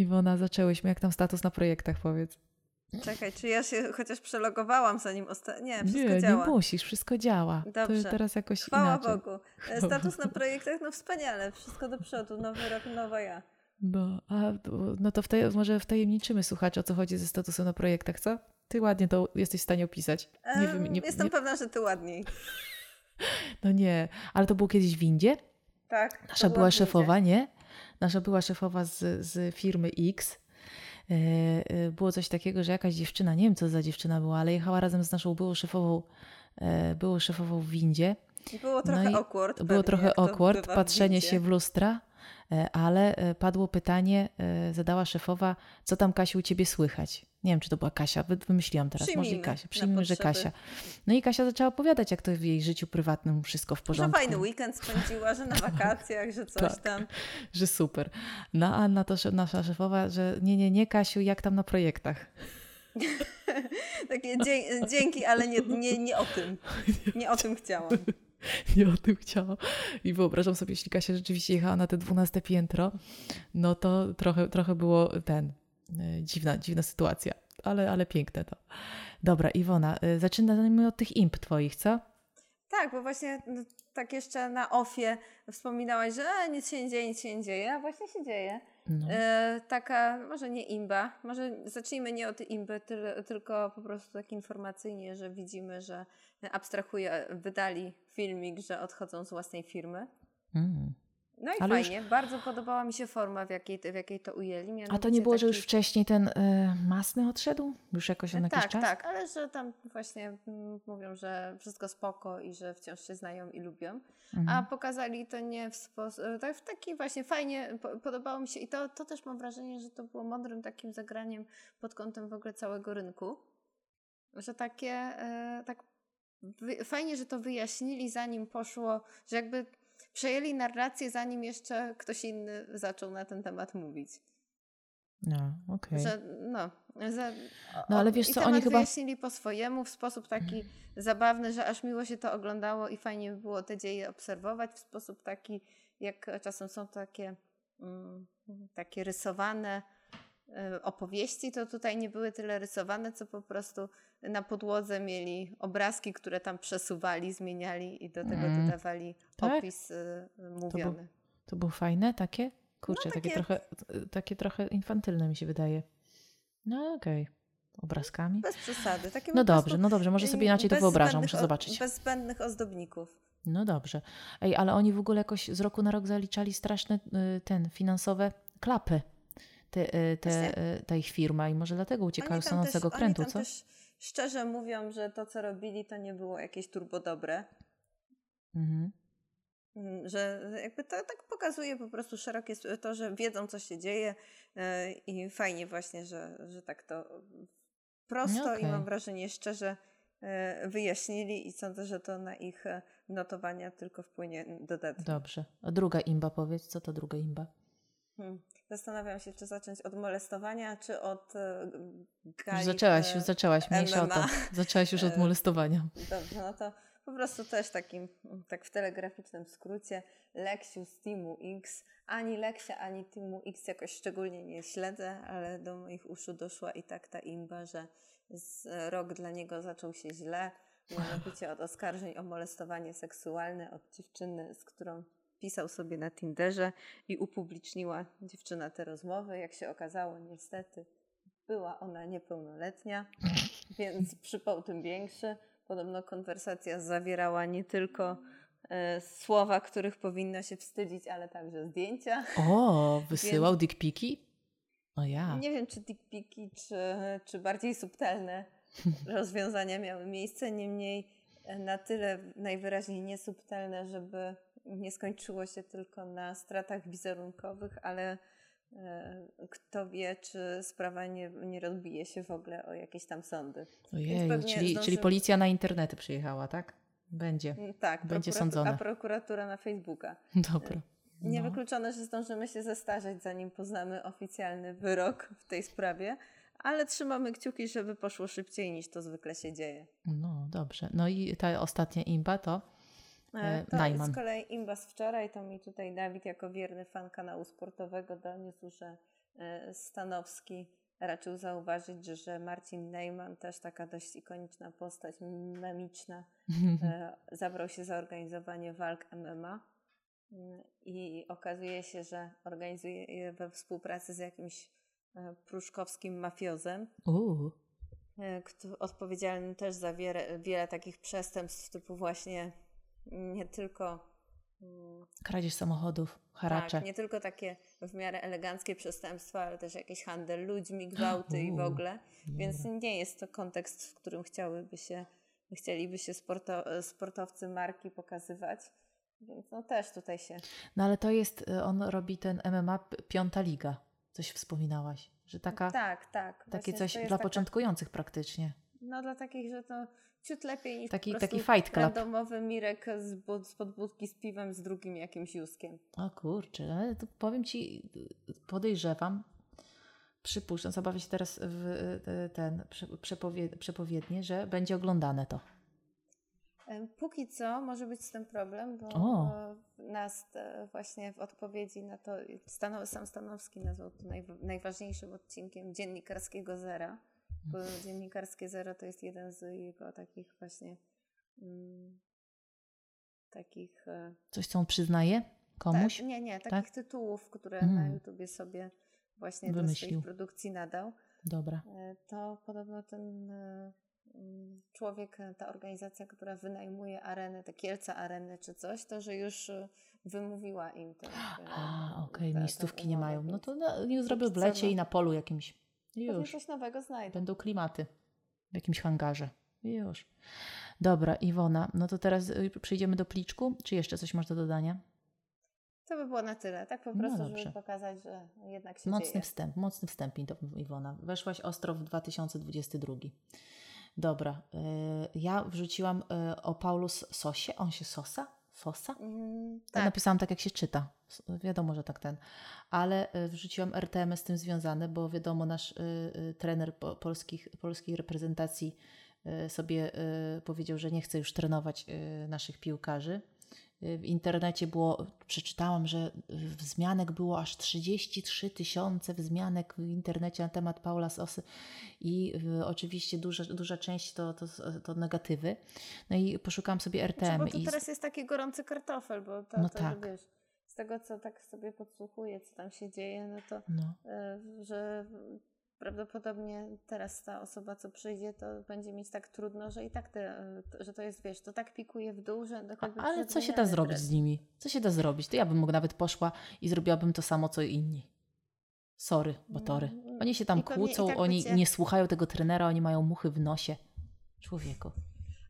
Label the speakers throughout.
Speaker 1: Iwona, zaczęłyśmy. Jak tam status na projektach, powiedz?
Speaker 2: Czekaj, czy ja się chociaż przelogowałam zanim ostatnio? Nie, wszystko
Speaker 1: nie,
Speaker 2: działa.
Speaker 1: Nie musisz, wszystko działa.
Speaker 2: Dobrze.
Speaker 1: To teraz jakoś
Speaker 2: Chwała
Speaker 1: inaczej.
Speaker 2: Bogu. E, status na projektach, no wspaniale, wszystko do przodu, nowy rok, nowa ja.
Speaker 1: No, a, no to wtaj- może wtajemniczymy słuchaczy, o co chodzi ze statusem na projektach, co? Ty ładnie to jesteś w stanie opisać. Nie, wiem, nie,
Speaker 2: Jestem pewna, że ty ładniej.
Speaker 1: no nie, ale to było kiedyś w Windzie?
Speaker 2: Tak.
Speaker 1: Nasza była szefowa, nie? Nasza była szefowa z, z firmy X. E, e, Było coś takiego, że jakaś dziewczyna, nie wiem co za dziewczyna była, ale jechała razem z naszą byłą szefową, e, byłą szefową w windzie.
Speaker 2: Było trochę
Speaker 1: i
Speaker 2: awkward.
Speaker 1: Było
Speaker 2: pewnie,
Speaker 1: trochę awkward,
Speaker 2: w
Speaker 1: patrzenie
Speaker 2: windzie.
Speaker 1: się w lustra, ale e, padło pytanie, e, zadała szefowa, co tam Kasiu u ciebie słychać? Nie wiem, czy to była Kasia, wy- wymyśliłam teraz, może i
Speaker 2: Przyjmijmy
Speaker 1: Kasia. Przyjmijmy, że. Kasia. No i Kasia zaczęła opowiadać, jak to w jej życiu prywatnym wszystko w
Speaker 2: Że
Speaker 1: porządku.
Speaker 2: fajny weekend spędziła, że na wakacjach, że coś
Speaker 1: Tak.
Speaker 2: tam.
Speaker 1: że super. No a na to nasza szefowa, że nie, nie, nie Kasiu, jak tam na projektach?
Speaker 2: Takie dzięki, ale nie, nie, nie o tym. Nie o tym chciałam.
Speaker 1: Nie o tym chciałam. I wyobrażam sobie, jeśli Kasia rzeczywiście jechała na te 12 piętro, no to trochę, trochę było ten, e, dziwna, dziwna sytuacja, ale, ale piękne to. Dobra, Iwona, e, zaczynamy od tych imp twoich, co?
Speaker 2: Tak, bo właśnie no, tak jeszcze na ofie wspominałaś, że e, nic się nie dzieje, nic się nie dzieje, a właśnie się dzieje.
Speaker 1: No.
Speaker 2: E, taka, może nie imba, może zacznijmy nie od imby, tyl, tylko po prostu tak informacyjnie, że widzimy, że abstrahuję, wydali filmik, że odchodzą z własnej firmy.
Speaker 1: Mm.
Speaker 2: No i
Speaker 1: Ale już-
Speaker 2: fajnie, bardzo podobała mi się forma, w jakiej, w jakiej to ujęli.
Speaker 1: A to nie było, że już
Speaker 2: taki-
Speaker 1: wcześniej ten e, Masny odszedł? Już jakoś on jakiś
Speaker 2: Tak,
Speaker 1: czas?
Speaker 2: tak, ale że tam właśnie mm, mówią, że wszystko spoko i że wciąż się znają i lubią.
Speaker 1: Mhm.
Speaker 2: A pokazali to nie w sposób, tak w taki właśnie fajnie, po, podobało mi się i to, to też mam wrażenie, że to było mądrym takim zagraniem pod kątem w ogóle całego rynku, że takie, e, tak fajnie, że to wyjaśnili zanim poszło, że jakby przejęli narrację zanim jeszcze ktoś inny zaczął na ten temat mówić.
Speaker 1: No, okej.
Speaker 2: Że, no, za,
Speaker 1: No, ale wiesz co, oni chyba-
Speaker 2: wyjaśnili po swojemu, w sposób taki zabawny, że aż miło się to oglądało i fajnie by było te dzieje obserwować w sposób taki, jak czasem są takie, mm, takie rysowane opowieści, to tutaj nie były tyle rysowane, co po prostu na podłodze mieli obrazki, które tam przesuwali, zmieniali i do tego
Speaker 1: Mm.
Speaker 2: dodawali
Speaker 1: Tak?
Speaker 2: opis y, mówiony.
Speaker 1: To było fajne takie? Kurczę,
Speaker 2: No,
Speaker 1: takie...
Speaker 2: takie-
Speaker 1: trochę takie trochę infantylne mi się wydaje. No okej. Obrazkami?
Speaker 2: Bez przesady. Takie
Speaker 1: No dobrze, no dobrze, może sobie inaczej to wyobrażam, muszę zobaczyć.
Speaker 2: Bez zbędnych ozdobników.
Speaker 1: No dobrze. Ej, ale oni w ogóle jakoś z roku na rok zaliczali straszne y, ten, finansowe klapy. Te, y, te, y, ta ich firma i może dlatego uciekają z
Speaker 2: też,
Speaker 1: krętu, co?
Speaker 2: też szczerze mówią, że to, co robili, to nie było jakieś turbo dobre.
Speaker 1: Mhm.
Speaker 2: Mm, Że jakby to tak pokazuje po prostu szerokie to, że wiedzą, co się dzieje e, i fajnie właśnie, że, że tak to prosto
Speaker 1: No
Speaker 2: i mam wrażenie szczerze e, wyjaśnili i sądzę, że to na ich e, notowania tylko wpłynie dodatnie.
Speaker 1: Dobrze. A druga imba powiedz, co to druga imba?
Speaker 2: Hmm. Zastanawiam się, czy zacząć od molestowania, czy od e, gali,
Speaker 1: zaczęłaś,
Speaker 2: e,
Speaker 1: już zaczęłaś, mniejsza o to.
Speaker 2: MMA.
Speaker 1: Zaczęłaś już od
Speaker 2: E,
Speaker 1: molestowania.
Speaker 2: Dobrze, no to po prostu też takim, tak w telegraficznym skrócie, Leksiu z Teamu X. Ani Leksia, ani Teamu X jakoś szczególnie nie śledzę, ale do moich uszu doszła i tak ta imba, że z, rok dla niego zaczął się źle, mianowicie od oskarżeń o molestowanie seksualne od dziewczyny, z którą pisał sobie na Tinderze i upubliczniła dziewczyna te rozmowy. Jak się okazało, niestety była ona niepełnoletnia, więc przypał tym większy. Podobno konwersacja zawierała nie tylko e, słowa, których powinno się wstydzić, ale także zdjęcia.
Speaker 1: O, wysyłał dick piki? O ja.
Speaker 2: Nie wiem, czy dickpiki, czy, czy bardziej subtelne rozwiązania miały miejsce, niemniej e, na tyle najwyraźniej niesubtelne, żeby nie skończyło się tylko na stratach wizerunkowych, ale e, kto wie, czy sprawa nie, nie rozbije się w ogóle o jakieś tam sądy.
Speaker 1: Ojej, czyli,
Speaker 2: zdąży-
Speaker 1: czyli policja na internety przyjechała, tak? Będzie.
Speaker 2: Mm, Tak,
Speaker 1: Będzie sądzone.
Speaker 2: a prokuratura na Facebooka.
Speaker 1: Dobra. No.
Speaker 2: Niewykluczone, że zdążymy się zestarzeć, zanim poznamy oficjalny wyrok w tej sprawie, ale trzymamy kciuki, żeby poszło szybciej niż to zwykle się dzieje.
Speaker 1: No, dobrze. No i ta ostatnia imba to
Speaker 2: E,
Speaker 1: E,
Speaker 2: To
Speaker 1: Najman.
Speaker 2: z kolei Imbas wczoraj, to mi tutaj Dawid jako wierny fan kanału sportowego doniósł, że e, Stanowski raczył zauważyć, że Marcin Neyman, też taka dość ikoniczna postać, memiczna, e, zabrał się za organizowanie walk MMA. Mm, I okazuje się, że organizuje je we współpracy z jakimś e, pruszkowskim mafiozem, e, kto- odpowiedzialnym też za wiele, wiele takich przestępstw typu właśnie nie tylko
Speaker 1: Kradzież samochodów, haracze.
Speaker 2: tak, nie tylko takie w miarę eleganckie przestępstwa, ale też jakiś handel ludźmi, gwałty i w ogóle. Więc nie jest to kontekst, w którym chciałyby się, chcieliby się sporto, sportowcy marki pokazywać. Więc no też tutaj się.
Speaker 1: No ale to jest, y, on robi ten MMA piąta liga. Coś wspominałaś, że taka,
Speaker 2: tak, tak.
Speaker 1: takie
Speaker 2: Właśnie
Speaker 1: coś dla
Speaker 2: taka-
Speaker 1: początkujących praktycznie.
Speaker 2: No dla takich, że to ciut lepiej niż
Speaker 1: Taki- taki fight club.
Speaker 2: randomowy Mirek z, bud- spod budki z piwem z drugim jakimś Juskiem.
Speaker 1: O kurczę, ale to powiem ci, podejrzewam, przypuszczam, zabawię się teraz w y, ten prze- przepowie, przepowiednie, że będzie oglądane to.
Speaker 2: Póki co może być z tym problem, bo
Speaker 1: O.
Speaker 2: e, nas e, właśnie w odpowiedzi na to Stanow, sam Stanowski nazwał to najwa- najważniejszym odcinkiem dziennikarskiego zera, bo dziennikarskie zero to jest jeden z jego takich właśnie mm, takich e,
Speaker 1: Coś, co on przyznaje komuś?
Speaker 2: Tak, nie, nie, takich
Speaker 1: Tak?
Speaker 2: tytułów, które
Speaker 1: Mm.
Speaker 2: na YouTubie sobie właśnie do
Speaker 1: Wymyślił.
Speaker 2: swoich produkcji nadał.
Speaker 1: Dobra.
Speaker 2: E, to podobno ten e, mm, człowiek, ta organizacja, która wynajmuje arenę, te Kielce Areny czy coś, to że już wymówiła im tę
Speaker 1: A, okej,
Speaker 2: tę
Speaker 1: miejscówki nie mają. No to no, nie zrobił w lecie i na polu jakimś.
Speaker 2: Pewnie
Speaker 1: Już.
Speaker 2: coś nowego znajdą.
Speaker 1: Będą klimaty w jakimś hangarze. Już. Dobra, Iwona, no to teraz y, przejdziemy do pliczku. Czy jeszcze coś masz do dodania?
Speaker 2: To by było na tyle, tak po
Speaker 1: No
Speaker 2: prostu,
Speaker 1: dobrze.
Speaker 2: żeby pokazać, że jednak się
Speaker 1: Mocny
Speaker 2: dzieje.
Speaker 1: wstęp, mocny wstęp, Iwona. Weszłaś ostro w 2022. Dobra, y, ja wrzuciłam y, o Paulus Sosie. On się Sosa? Sosa?
Speaker 2: Mm,
Speaker 1: Ja
Speaker 2: tak,
Speaker 1: napisałam tak, jak się czyta. Wiadomo, że tak ten. Ale y, wrzuciłam RTM z tym związane, bo wiadomo, nasz y, y, trener po, polskich, polskiej reprezentacji y, sobie powiedział, że nie chce już trenować naszych piłkarzy. Y, W internecie było, przeczytałam, że wzmianek było aż 33 tysiące wzmianek w internecie na temat Paula Sosy i y, oczywiście duża, duża część to, to, to negatywy. No i poszukałam sobie
Speaker 2: Znaczy,
Speaker 1: RTM.
Speaker 2: bo to
Speaker 1: i
Speaker 2: teraz jest taki gorący kartofel, bo to,
Speaker 1: No
Speaker 2: to
Speaker 1: tak.
Speaker 2: wiesz, z tego co tak sobie podsłuchuję, co tam się dzieje, no to
Speaker 1: no.
Speaker 2: e, że prawdopodobnie teraz ta osoba, co przyjdzie, to będzie mieć tak trudno, że i tak te, że to jest, wiesz, to tak pikuje w dół, że
Speaker 1: A,
Speaker 2: choćby
Speaker 1: ale co się da zrobić z nimi? Co się da zrobić? To ja bym mógł nawet poszła i zrobiłabym to samo, co inni. Sorry, batory.
Speaker 2: Mm,
Speaker 1: Oni się tam
Speaker 2: i
Speaker 1: kłócą,
Speaker 2: tak
Speaker 1: oni
Speaker 2: będzie-
Speaker 1: nie słuchają tego trenera, oni mają muchy w nosie. Człowieku.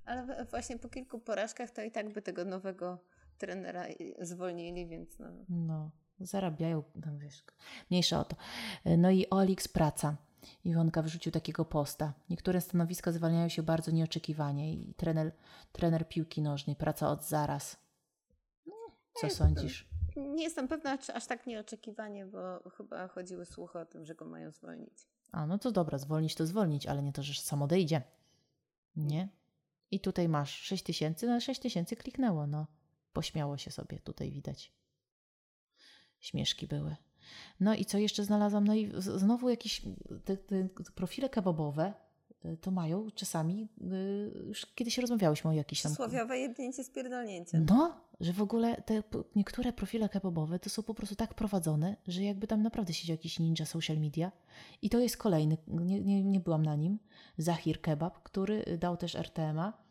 Speaker 2: Ale właśnie po kilku porażkach to i tak by tego nowego trenera zwolnili, więc no.
Speaker 1: No, zarabiają, no wiesz, mniejsza o to. No i Olix praca. Iwonka wrzucił takiego posta. Niektóre stanowiska zwalniają się bardzo nieoczekiwanie i trener, trener piłki nożnej, praca od zaraz. Co sądzisz?
Speaker 2: Nie jestem pewna, czy aż tak nieoczekiwanie, bo chyba chodziły słuchy o tym, że go mają zwolnić.
Speaker 1: A, no to dobra, zwolnić to zwolnić, ale nie to, że samo odejdzie. Nie? I tutaj masz 6 tysięcy, no 6 tysięcy kliknęło, no. Pośmiało się sobie, tutaj widać. Śmieszki były. No i co jeszcze znalazłam? No i znowu jakieś te, te profile kebabowe y, to mają czasami, y, już kiedyś rozmawiałyśmy o jakichś tam...
Speaker 2: Przysłowiowe jebnięcie z pierdolnięcie.
Speaker 1: No, że w ogóle te niektóre profile kebabowe to są po prostu tak prowadzone, że jakby tam naprawdę siedział jakiś ninja social media. I to jest kolejny, nie, nie, nie byłam na nim, Zahir Kebab, który dał też RTMA.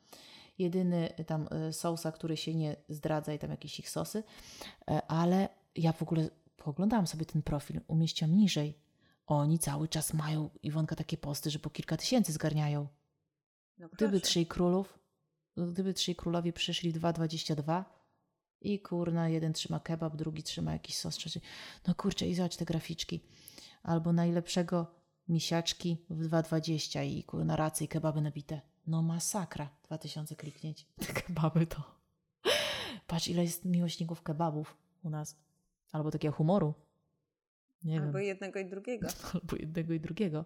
Speaker 1: Jedyny tam y, sosa, który się nie zdradza i tam jakieś ich sosy, E, ale ja w ogóle pooglądałam sobie ten profil, umieściłam niżej. Oni cały czas mają, Iwonka, takie posty, że po kilka tysięcy zgarniają.
Speaker 2: No
Speaker 1: Gdyby trzej królów, gdyby trzej królowie przyszli w 2,22 i kurna, jeden trzyma kebab, drugi trzyma jakiś sos, trzeci. No kurczę, i zobacz te graficzki. Albo najlepszego misiaczki w 2,20 i kurna racje i kebaby nabite. No masakra, 2000 kliknięć. Te kebaby to. Patrz, ile jest miłośników kebabów u nas. Albo takiego humoru. Nie
Speaker 2: Albo
Speaker 1: wiem.
Speaker 2: jednego i drugiego.
Speaker 1: Albo jednego i drugiego.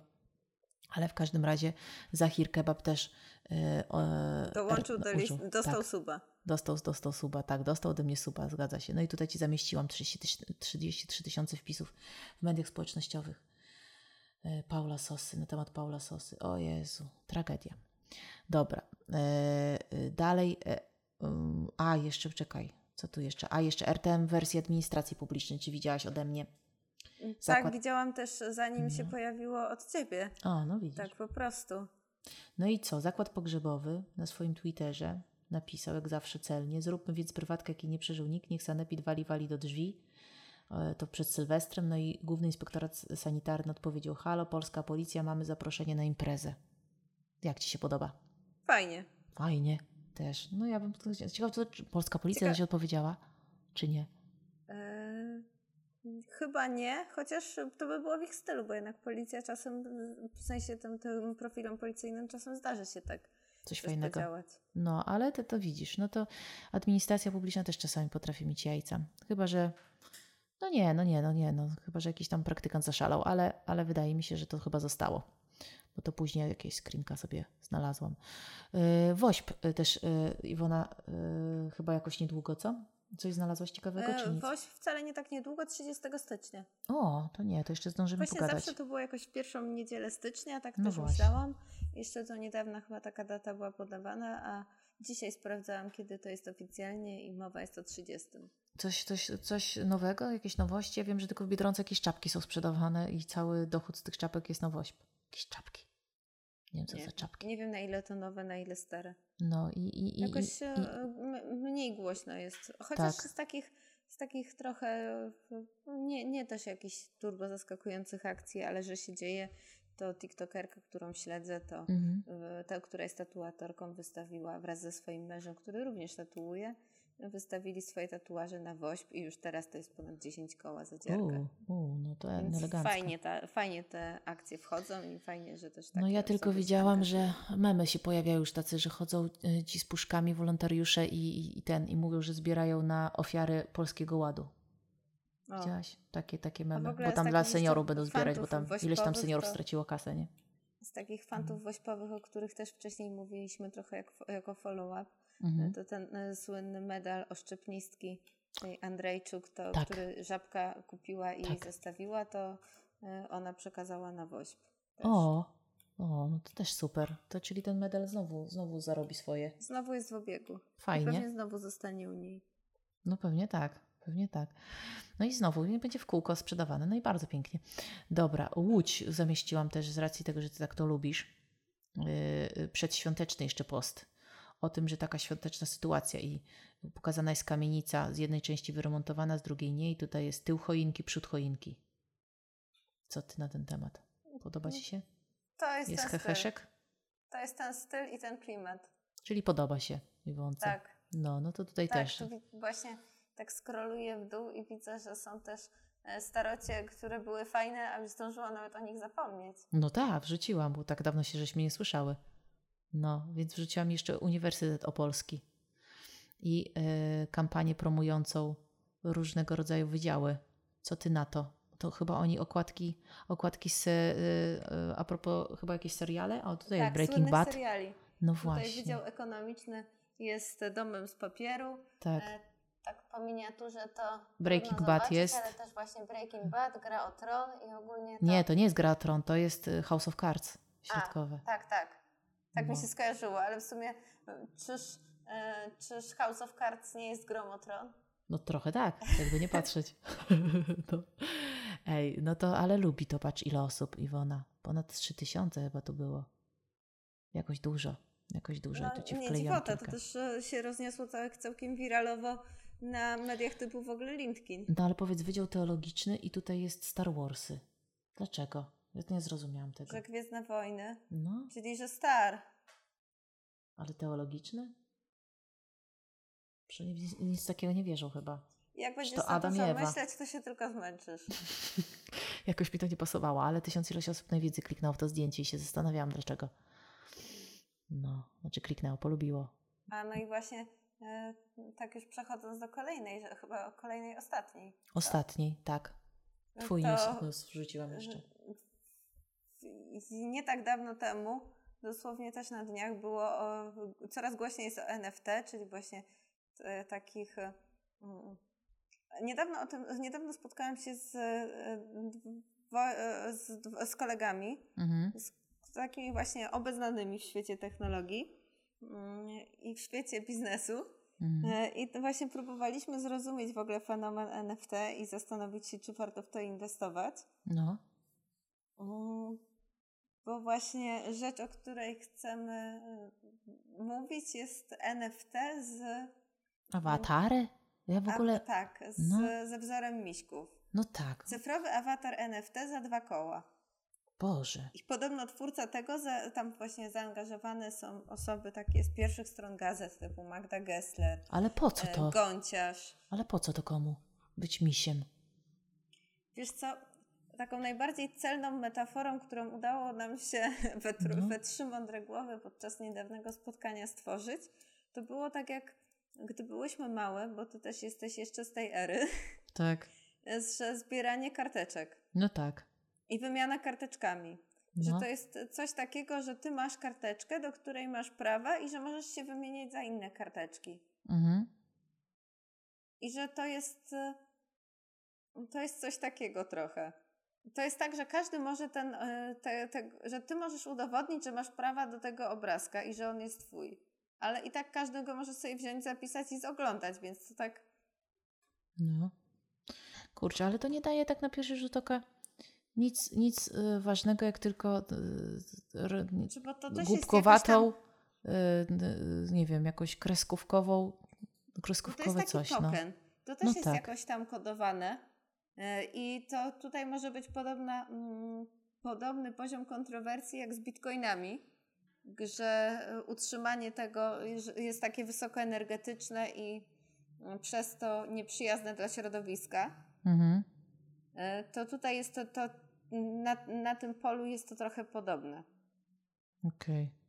Speaker 1: Ale w każdym razie Zahir Kebab też
Speaker 2: e, Dołączył do list, dostał tak, suba.
Speaker 1: Dostał, dostał suba, tak, dostał ode mnie suba, zgadza się. No i tutaj Ci zamieściłam 33 tysiące wpisów w mediach społecznościowych. E, Paula Sosy, na temat Paula Sosy. O Jezu, tragedia. Dobra. E, e, dalej. Um, a, jeszcze czekaj. Co tu jeszcze? A, jeszcze RTM wersji administracji publicznej. Czy widziałaś ode mnie?
Speaker 2: Mm, tak, Zakład... Tak, widziałam też zanim no. się pojawiło od Ciebie.
Speaker 1: O, no widzisz.
Speaker 2: Tak, po prostu.
Speaker 1: No i co? Zakład pogrzebowy na swoim Twitterze napisał, jak zawsze celnie, zróbmy więc prywatkę, jaki nie przeżył nikt, niech sanepid wali wali do drzwi. E, to przed Sylwestrem, no i Główny Inspektorat Sanitarny odpowiedział, halo, polska policja, mamy zaproszenie na imprezę. Jak Ci się podoba?
Speaker 2: Fajnie.
Speaker 1: Fajnie, też. No ja bym, ciekawe, czy polska policja Cieka... się odpowiedziała, czy nie?
Speaker 2: E, chyba nie, chociaż to by było w ich stylu, bo jednak policja czasem, w sensie tym, tym profilom policyjnym czasem zdarzy się tak
Speaker 1: coś fajnego. No, ale to, to widzisz, no to administracja publiczna też czasami potrafi mieć jajca. Chyba, że no nie, no nie, no nie, no chyba, że jakiś tam praktykant zaszalał, ale, ale wydaje mi się, że to chyba zostało. Bo to później jakieś screenka sobie znalazłam. Yy, Wośp y, też, yy, Iwona, chyba jakoś niedługo, co? Coś znalazłaś ciekawego, czy nic?
Speaker 2: Woś wcale nie tak niedługo, 30 stycznia.
Speaker 1: O, to nie, to jeszcze zdążymy
Speaker 2: Właśnie
Speaker 1: pogadać.
Speaker 2: zawsze to było jakoś w pierwszą niedzielę stycznia, tak no też właśnie. myślałam. Jeszcze do niedawna chyba taka data była podawana, a dzisiaj sprawdzałam, kiedy to jest oficjalnie i mowa jest o 30.
Speaker 1: Coś, coś, coś nowego, jakieś nowości? Ja wiem, że tylko w Biedronce jakieś czapki są sprzedawane i cały dochód z tych czapek jest nowość. Jakieś czapki. Nie wiem, co nie, za czapki.
Speaker 2: Nie wiem, na ile to nowe, na ile stare.
Speaker 1: No i... i,
Speaker 2: i Jakoś i, i, mniej głośno jest. Chociaż tak. z takich z takich trochę, nie, nie też jakichś turbo zaskakujących akcji, ale że się dzieje, to TikTokerka, którą śledzę, to mhm. ta, która jest tatuatorką, wystawiła wraz ze swoim mężem, który również tatuuje, wystawili swoje tatuaże na WOŚP i już teraz to jest ponad 10 koła za dziergę.
Speaker 1: no to elegancko.
Speaker 2: Fajnie, ta, fajnie te akcje wchodzą i fajnie, że też
Speaker 1: tak. No ja tylko widziałam, że memy się pojawiają już tacy, że chodzą y, ci z puszkami wolontariusze i, i, i ten i mówią, że zbierają na ofiary Polskiego Ładu. O. Widziałaś? Takie, takie memy. Bo tam dla seniorów będą zbierać, bo tam ileś tam seniorów to... straciło kasę, nie?
Speaker 2: Z takich fantów mhm. wośpowych, o których też wcześniej mówiliśmy trochę jak, jako follow-up, mhm. to ten e, słynny medal oszczepnistki Andrzejczuk, to, tak. który żabka kupiła i tak. zostawiła, to e, ona przekazała na wośp.
Speaker 1: O, o, no to też super. To czyli ten medal znowu, znowu zarobi swoje.
Speaker 2: Znowu jest w obiegu.
Speaker 1: Fajnie.
Speaker 2: I pewnie znowu zostanie u niej.
Speaker 1: No pewnie tak, pewnie tak. No i znowu będzie w kółko sprzedawane. No i bardzo pięknie. Dobra, Łódź zamieściłam też z racji tego, że ty tak to lubisz. Yy, przedświąteczny jeszcze post o tym, że taka świąteczna sytuacja i pokazana jest kamienica z jednej części wyremontowana, z drugiej nie i tutaj jest tył choinki, przód choinki. Co ty na ten temat? Podoba ci się?
Speaker 2: To jest,
Speaker 1: jest
Speaker 2: ten
Speaker 1: heheszek?
Speaker 2: styl. To jest ten styl i ten klimat.
Speaker 1: Czyli podoba się Iwonce.
Speaker 2: Tak.
Speaker 1: No, no to tutaj
Speaker 2: tak,
Speaker 1: też.
Speaker 2: właśnie tak skroluję w dół i widzę, że są też e, starocie, które były fajne, a zdążyłam nawet o nich zapomnieć.
Speaker 1: No tak, wrzuciłam, bo tak dawno się żeśmy nie słyszały. No, więc wrzuciłam jeszcze Uniwersytet Opolski i y, kampanię promującą różnego rodzaju wydziały. Co ty na to? To chyba oni okładki, okładki z, y, y, a propos chyba jakieś seriale? O, tutaj
Speaker 2: tak,
Speaker 1: Breaking Bad.
Speaker 2: seriali.
Speaker 1: No tutaj właśnie.
Speaker 2: Wydział Ekonomiczny jest domem z papieru.
Speaker 1: Tak. E,
Speaker 2: tak po miniaturze to
Speaker 1: Breaking Bad jest.
Speaker 2: Ale też właśnie Breaking Bad, Gra o Tron i ogólnie
Speaker 1: to... Nie, to nie jest Gra o Tron, to jest House of Cards środkowe.
Speaker 2: A, tak, tak. Tak no. mi się skojarzyło, ale w sumie e, czyż, e, czyż House of Cards nie jest gromotron?
Speaker 1: No trochę tak, jakby nie patrzeć. no. Ej, no to ale lubi to, patrz ile osób, Iwona. Ponad 3000 chyba to było. Jakoś dużo, jakoś dużo. No, I tu ci
Speaker 2: nie dziwota, to też e, się rozniosło całek, całkiem wiralowo na mediach typu w ogóle LinkedIn.
Speaker 1: No ale powiedz, Wydział Teologiczny i tutaj jest Star Warsy. Dlaczego? Ja nie zrozumiałam tego.
Speaker 2: Że Gwiezdne Wojny.
Speaker 1: No.
Speaker 2: Czyli, że Star.
Speaker 1: Ale teologiczny? Przynajmniej nic takiego nie wierzą chyba.
Speaker 2: Jak będziesz to Adam to myśleć, to się tylko zmęczysz.
Speaker 1: Jakoś mi to nie pasowało, ale tysiąc ileś osób najwięcej kliknęło w to zdjęcie i się zastanawiałam dlaczego. No, znaczy kliknęło, polubiło.
Speaker 2: A no i właśnie e, tak już przechodząc do kolejnej, chyba kolejnej ostatniej.
Speaker 1: Ostatniej, tak. Twój to, news, news wrzuciłam jeszcze
Speaker 2: nie tak dawno temu, dosłownie też na dniach, było o, coraz głośniej jest o NFT, czyli właśnie e, takich. E, mm, niedawno, o tym, niedawno spotkałam się z, z, z kolegami, mhm. z takimi właśnie obeznanymi w świecie technologii mm, i w świecie biznesu. Mhm. I właśnie próbowaliśmy zrozumieć w ogóle fenomen NFT i zastanowić się, czy warto w to inwestować. No. Bo właśnie rzecz, o której chcemy y, mówić, jest NFT z.
Speaker 1: Awatary? Ja w ogóle.
Speaker 2: A, tak, z, no. ze wzorem miśków.
Speaker 1: No tak.
Speaker 2: Cyfrowy awatar NFT za dwa koła.
Speaker 1: Boże.
Speaker 2: I podobno twórca tego, za, tam właśnie zaangażowane są osoby takie z pierwszych stron gazet, typu Magda Gessler.
Speaker 1: Ale po co to?
Speaker 2: E, Gąciarz.
Speaker 1: Ale po co to komu? Być misiem.
Speaker 2: Wiesz co, taką najbardziej celną metaforą, którą udało nam się we, no. we trzy mądre głowy podczas niedawnego spotkania stworzyć, to było tak jak gdy byłyśmy małe, bo ty też jesteś jeszcze z tej ery. Tak. Że zbieranie karteczek.
Speaker 1: No tak.
Speaker 2: I wymiana karteczkami. No. Że to jest coś takiego, że ty masz karteczkę, do której masz prawa i że możesz się wymieniać za inne karteczki. Mhm. I że to jest to jest coś takiego trochę. To jest tak, że każdy może ten, e, te, te, że ty możesz udowodnić, że masz prawa do tego obrazka i że on jest twój. Ale i tak każdy go może sobie wziąć, zapisać i zoglądać, więc to tak.
Speaker 1: No. Kurczę, ale to nie daje tak na pierwszy rzut oka nic, nic y, ważnego, jak tylko y, głupkowatą, tam... nie wiem, jakąś kreskówkową, kreskówkowe
Speaker 2: no to
Speaker 1: jest
Speaker 2: taki
Speaker 1: coś.
Speaker 2: Token. No. To też no jest tak. jakoś tam kodowane. I to tutaj może być podobna, mm, podobny poziom kontrowersji jak z bitcoinami, że utrzymanie tego jest takie wysokoenergetyczne i mm, przez to nieprzyjazne dla środowiska. Mhm. E, to tutaj jest to, to na, na tym polu jest to trochę podobne.
Speaker 1: Okej. Okay.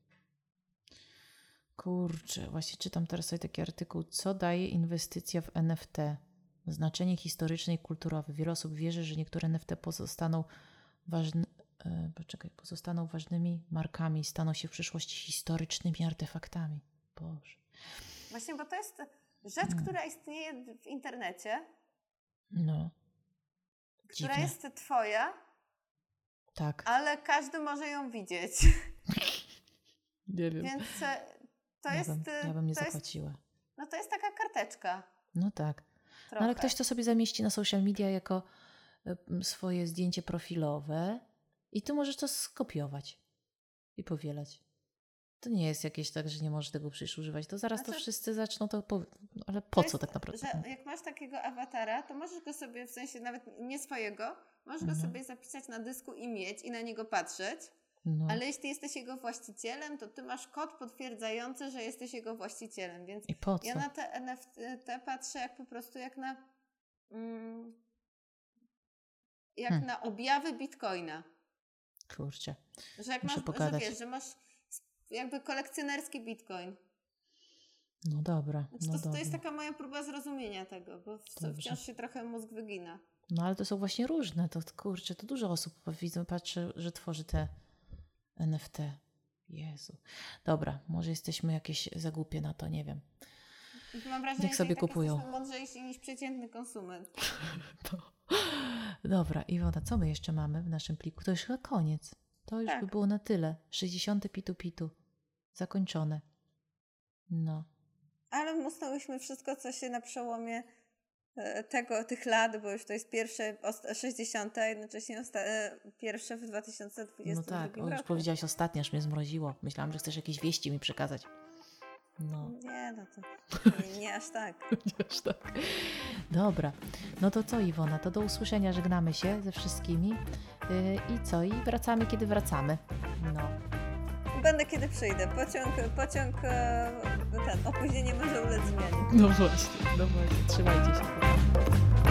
Speaker 1: Kurczę, właśnie czytam teraz sobie taki artykuł, co daje inwestycja w NFT? Znaczenie historyczne i kulturowe. Wiele osób wierzy, że niektóre NFT pozostaną ważne, e, poczekaj, pozostaną ważnymi markami, staną się w przyszłości historycznymi artefaktami. Boże.
Speaker 2: Właśnie, bo to jest rzecz, hmm. która istnieje w internecie. No. Dziwne. Która jest twoja. Tak. Ale każdy może ją widzieć.
Speaker 1: Nie wiem.
Speaker 2: Więc e, to ja jest.
Speaker 1: Bym, ja bym nie zapłaciła. Jest,
Speaker 2: no to jest taka karteczka.
Speaker 1: No tak. No ale ktoś to sobie zamieści na social media jako e, swoje zdjęcie profilowe i ty możesz to skopiować i powielać. To nie jest jakieś tak, że nie możesz tego przecież używać. To zaraz znaczy, to wszyscy zaczną to. Po... No, ale po co tak naprawdę?
Speaker 2: Że jak masz takiego awatara, to możesz go sobie, w sensie nawet nie swojego, możesz mhm. go sobie zapisać na dysku i mieć i na niego patrzeć. No. Ale jeśli jesteś jego właścicielem, to ty masz kod potwierdzający, że jesteś jego właścicielem. Więc
Speaker 1: I po co?
Speaker 2: ja na te NFT patrzę jak po prostu jak na mm, jak hmm. na objawy bitcoina.
Speaker 1: Kurczę.
Speaker 2: Że jak masz, pogadać. że wiesz, że masz jakby kolekcjonerski bitcoin.
Speaker 1: No dobra.
Speaker 2: Znaczy
Speaker 1: no
Speaker 2: to,
Speaker 1: dobra.
Speaker 2: to jest taka moja próba zrozumienia tego, bo Dobrze. wciąż się trochę mózg wygina.
Speaker 1: No ale to są właśnie różne. To kurczę, to dużo osób widzą, patrzy, że tworzy te NFT. Jezu. Dobra, może jesteśmy jakieś zagłupie na to, nie wiem.
Speaker 2: Mam wrażenie, Jak sobie kupują. Jesteśmy mądrzejsi niż przeciętny konsument.
Speaker 1: to. Dobra, Iwona, co my jeszcze mamy w naszym pliku? To już chyba koniec. To już tak. by było na tyle. 60 pitu pitu. Zakończone. No.
Speaker 2: Ale musnęłyśmy wszystko, co się na przełomie tego, tych lat, bo już to jest pierwsze 60, a jednocześnie e, pierwsze w 2020
Speaker 1: No tak, o, już powiedziałaś ostatnie, aż mnie zmroziło. Myślałam, że chcesz jakieś wieści mi przekazać.
Speaker 2: No. Nie, no to nie, nie aż tak.
Speaker 1: nie aż tak. Dobra, no to co Iwona, to do usłyszenia, żegnamy się ze wszystkimi yy, i co, i wracamy, kiedy wracamy. No.
Speaker 2: Będę kiedy przyjdę. Pociąg, pociąg e, ten, opóźnienie może ulec zmianie.
Speaker 1: No właśnie, no właśnie, trzymajcie się.